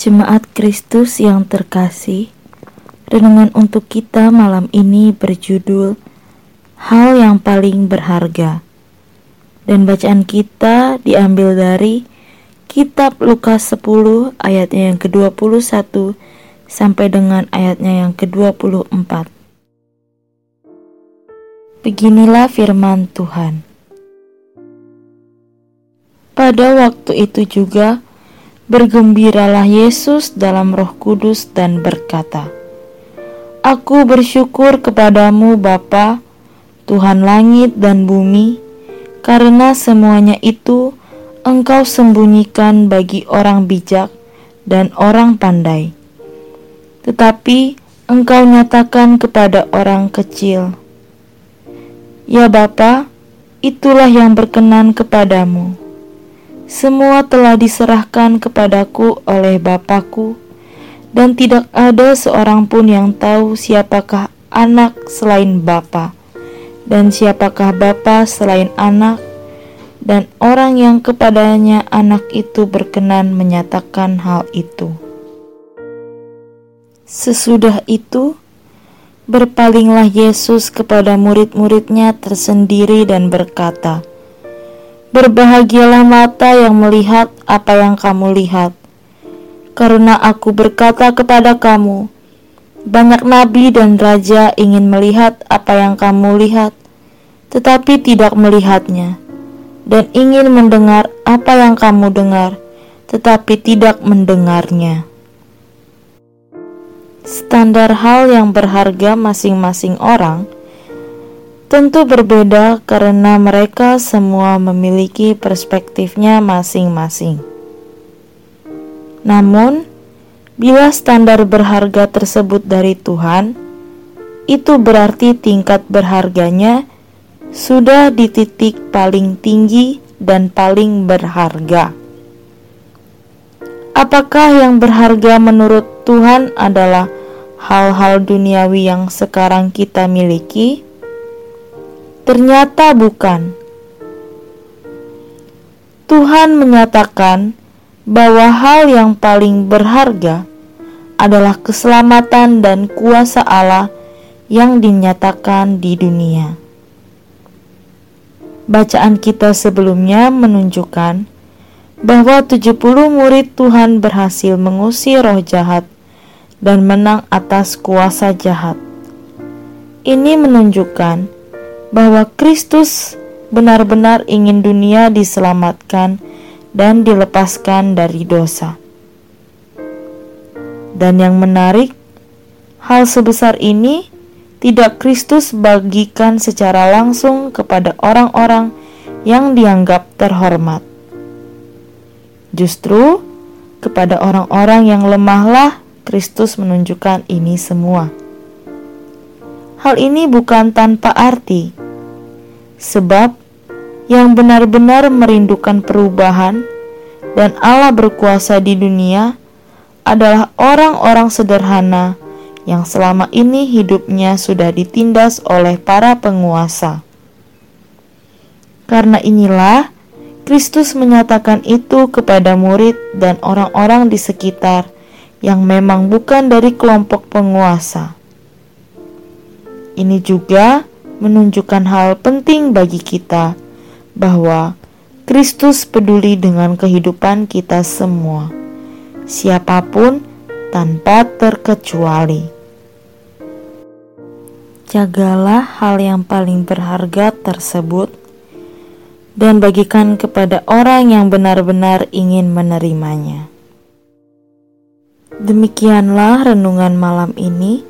Jemaat Kristus yang terkasih, renungan untuk kita malam ini berjudul Hal yang paling berharga. Dan bacaan kita diambil dari Kitab Lukas 10 ayatnya yang ke-21 sampai dengan ayatnya yang ke-24. Beginilah firman Tuhan. Pada waktu itu juga, Bergembiralah Yesus dalam Roh Kudus dan berkata, Aku bersyukur kepadamu Bapa, Tuhan langit dan bumi, karena semuanya itu Engkau sembunyikan bagi orang bijak dan orang pandai. Tetapi Engkau nyatakan kepada orang kecil. Ya Bapa, itulah yang berkenan kepadamu semua telah diserahkan kepadaku oleh Bapakku, dan tidak ada seorang pun yang tahu siapakah anak selain Bapa, dan siapakah Bapa selain anak, dan orang yang kepadanya anak itu berkenan menyatakan hal itu. Sesudah itu, berpalinglah Yesus kepada murid-muridnya tersendiri dan berkata, Berbahagialah mata yang melihat apa yang kamu lihat, karena aku berkata kepada kamu, banyak nabi dan raja ingin melihat apa yang kamu lihat, tetapi tidak melihatnya, dan ingin mendengar apa yang kamu dengar, tetapi tidak mendengarnya. Standar hal yang berharga masing-masing orang tentu berbeda karena mereka semua memiliki perspektifnya masing-masing. Namun, bila standar berharga tersebut dari Tuhan, itu berarti tingkat berharganya sudah di titik paling tinggi dan paling berharga. Apakah yang berharga menurut Tuhan adalah hal-hal duniawi yang sekarang kita miliki? Ternyata bukan. Tuhan menyatakan bahwa hal yang paling berharga adalah keselamatan dan kuasa Allah yang dinyatakan di dunia. Bacaan kita sebelumnya menunjukkan bahwa 70 murid Tuhan berhasil mengusir roh jahat dan menang atas kuasa jahat. Ini menunjukkan bahwa Kristus benar-benar ingin dunia diselamatkan dan dilepaskan dari dosa. Dan yang menarik, hal sebesar ini tidak Kristus bagikan secara langsung kepada orang-orang yang dianggap terhormat. Justru kepada orang-orang yang lemahlah Kristus menunjukkan ini semua. Hal ini bukan tanpa arti, sebab yang benar-benar merindukan perubahan dan Allah berkuasa di dunia adalah orang-orang sederhana yang selama ini hidupnya sudah ditindas oleh para penguasa. Karena inilah Kristus menyatakan itu kepada murid dan orang-orang di sekitar yang memang bukan dari kelompok penguasa. Ini juga menunjukkan hal penting bagi kita bahwa Kristus peduli dengan kehidupan kita semua, siapa pun tanpa terkecuali. Jagalah hal yang paling berharga tersebut dan bagikan kepada orang yang benar-benar ingin menerimanya. Demikianlah renungan malam ini.